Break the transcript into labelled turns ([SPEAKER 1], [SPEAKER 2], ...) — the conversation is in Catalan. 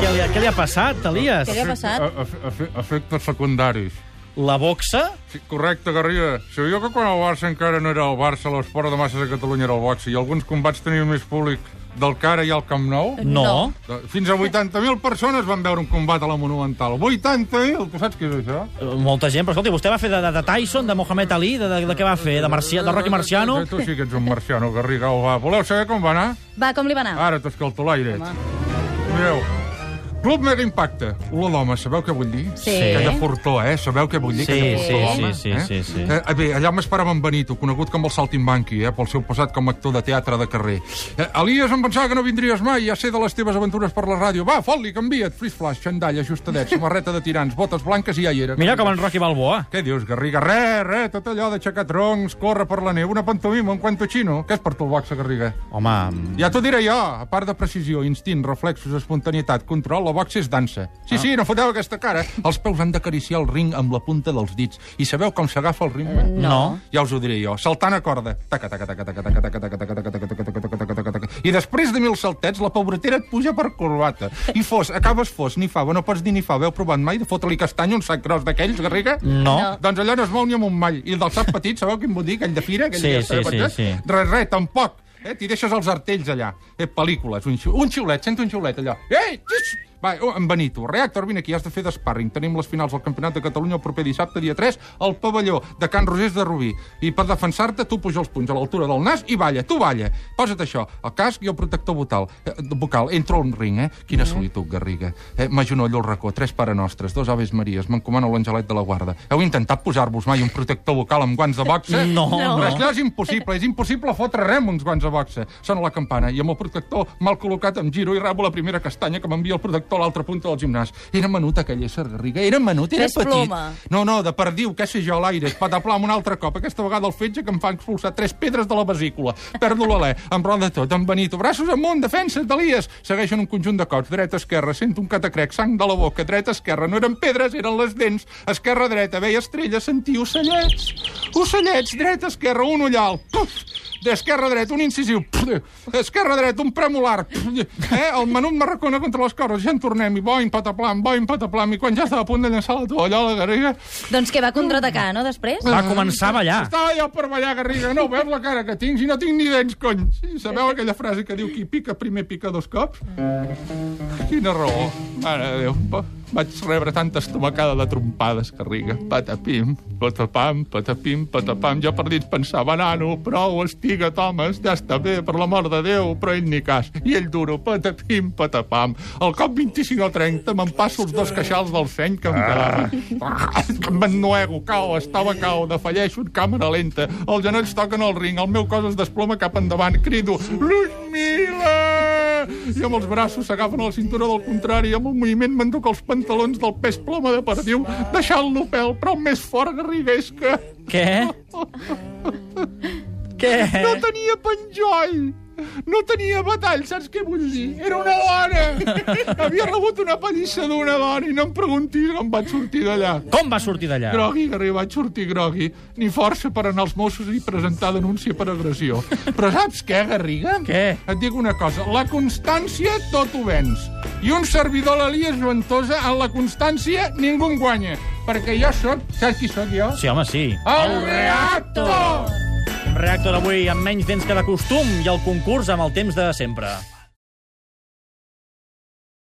[SPEAKER 1] Què li, què li ha passat, Elias?
[SPEAKER 2] Què li ha passat?
[SPEAKER 3] A- a- efe- Efectes secundaris.
[SPEAKER 1] La boxa?
[SPEAKER 3] Sí, correcte, Garriga. Sabíeu que quan el Barça encara no era el Barça, l'esport de masses a Catalunya era el boxe, i alguns combats tenien més públic del que ara hi ha al Camp Nou?
[SPEAKER 1] No.
[SPEAKER 2] No.
[SPEAKER 3] Fins a 80.000 persones van veure un combat a la Monumental. 80.000! Tu saps què és això?
[SPEAKER 1] Eh, Molta gent, però escolti, vostè va fer de, de, de Tyson, de Mohamed Ali, de, de, de què va fer? De, Marcia, de Rocky Marciano?
[SPEAKER 3] Tu sí que ets un marciano, Garriga. Va. Voleu saber com va anar?
[SPEAKER 2] Va, com li va anar?
[SPEAKER 3] Ara t'escolto l'aire. Mireu, Club Mega Impacte. Olor d'home, sabeu què vull dir?
[SPEAKER 2] Sí.
[SPEAKER 3] Aquella fortó, eh? Sabeu què vull dir?
[SPEAKER 1] Sí, sí, sí, sí,
[SPEAKER 3] eh?
[SPEAKER 1] sí, sí.
[SPEAKER 3] Eh, bé, allà m'esperava en Benito, conegut com el Saltimbanqui, eh, pel seu passat com a actor de teatre de carrer. Eh, Elias, em pensava que no vindries mai, ja sé de les teves aventures per la ràdio. Va, fot-li, canvia't, fris flash, xandall, ajustadet, samarreta de tirants, botes blanques i ja hi era.
[SPEAKER 1] Mira com en Rocky Balboa.
[SPEAKER 3] Què dius, Garriga? Re, re, tot allò d'aixecar troncs, córrer per la neu, una pantomima, un cuento xino. Què és per tu el boxe, Garriga?
[SPEAKER 1] Home,
[SPEAKER 3] Ja t'ho diré jo, a part de precisió, instint, reflexos, espontanietat, control, la boxa és dansa. Sí,
[SPEAKER 1] Ah.
[SPEAKER 3] sí, no foteu aquesta cara. Els peus han d'acariciar el ring amb la punta dels dits. I sabeu com s'agafa el ritme?
[SPEAKER 1] no.
[SPEAKER 3] Ja us ho diré jo. Saltant a corda. Taca, taca, taca, taca, taca, taca, taca, taca, taca, taca, taca, taca, taca, taca, taca. I després de mil saltets, la pobretera et puja per corbata. I fos, acabes fos, ni fava, no pots dir ni fava. Heu provat mai de fotre-li castany un sac gros d'aquells, Garriga?
[SPEAKER 1] No.
[SPEAKER 3] Doncs allò no es mou ni amb un mall. I el del sac petit, sabeu quin vull dir? Aquell de fira? Aquell
[SPEAKER 1] Sí, sí, sí.
[SPEAKER 3] Res, res, tampoc. Eh? T'hi deixes els artells allà. Eh, pel·lícules, un, xiu... un xiulet, sento un xiulet allò. Ei! Xix! Va, oh, en Benito, Reactor, vine aquí, has de fer d'esparring. Tenim les finals del Campionat de Catalunya el proper dissabte, dia 3, al pavelló de Can Rosés de Rubí. I per defensar-te, tu puja els punys a l'altura del nas i balla, tu balla. Posa't això, el casc i el protector vocal. Eh, vocal. Entro al ring, eh? Quina solitud, Garriga. Eh, M'agenollo al racó, tres pare nostres, dos aves maries, m'encomano l'Angelet de la Guarda. Heu intentat posar-vos mai un protector vocal amb guants de boxa?
[SPEAKER 1] No, no.
[SPEAKER 3] Però això és impossible, és impossible fotre res amb uns guants de boxa. Sona la campana i amb el protector mal col·locat em giro i rebo la primera castanya que m'envia el protector a l'altra punta del gimnàs. Era menut aquell ésser, Garriga, era menut, era
[SPEAKER 2] Fes
[SPEAKER 3] petit.
[SPEAKER 2] ploma.
[SPEAKER 3] No, no, de perdiu, què sé jo, a l'aire, pataplam un altre cop. Aquesta vegada el fetge que em fa expulsar tres pedres de la vesícula. Perdo l'alè, em roda tot, em Benito, braços amunt, defensa, d'Elies. Segueixen un conjunt de cops, dreta, esquerra, sento un catacrec, sang de la boca, dreta, esquerra, no eren pedres, eren les dents, esquerra, dreta, veia estrelles, sentia ocellets, ocellets, dreta, esquerra, un ullal, puf, d'esquerra a dreta, un incisiu, esquerra a dreta, un premolar, eh? el menut marracona contra les cores, ja en tornem, i boing, pataplam, boing, pataplam, i quan ja estava a punt de llançar la toalla, la garriga,
[SPEAKER 2] Doncs que va contraatacar, no, després?
[SPEAKER 1] Va començar a ballar.
[SPEAKER 3] estava jo per ballar, Garriga. No veus la cara que tinc? Si no tinc ni dents, cony. Sabeu aquella frase que diu qui pica primer pica dos cops? Quina raó. Mare de Déu. Va- Vaig rebre tanta estomacada de trompades, Garriga. Patapim, patapam, patapim, patapam. Jo per dins pensava, nano, prou, estiga't, homes, ja està bé, per l'amor de Déu, però ell ni cas. I ell duro, patapim, patapam. Al cop 25 o 30 me'n passo els dos queixals del seny que em quedaven. Ah. M'ennuego, cau, estava cau, defalleixo en càmera lenta. Els genolls toquen el ring, el meu cos es desploma cap endavant. Crido, Ludmila! I amb els braços s'agafen a la cintura del contrari, amb el moviment m'enduc els pantalons del pes ploma de perdiu, deixant-lo pèl, però més fort, Garriga, és que
[SPEAKER 1] Què? Què?
[SPEAKER 3] no tenia penjoll! No tenia batall, saps què vull dir? Era una dona! Havia rebut una pallissa d'una dona i no em preguntis com vaig sortir d'allà.
[SPEAKER 1] Com va sortir d'allà?
[SPEAKER 3] Grogui, Garriga, vaig sortir grogui. Ni força per anar als Mossos i presentar denúncia per agressió. Però saps què, Garriga?
[SPEAKER 1] Què?
[SPEAKER 3] Et dic una cosa. La constància tot ho vens. I un servidor, l'Elias Ventosa, en la constància ningú en guanya. Perquè jo sóc... Saps qui sóc jo?
[SPEAKER 1] Sí, home, sí.
[SPEAKER 3] El reactor!
[SPEAKER 1] Un reactor avui amb menys dents que de costum i el concurs amb el temps de sempre.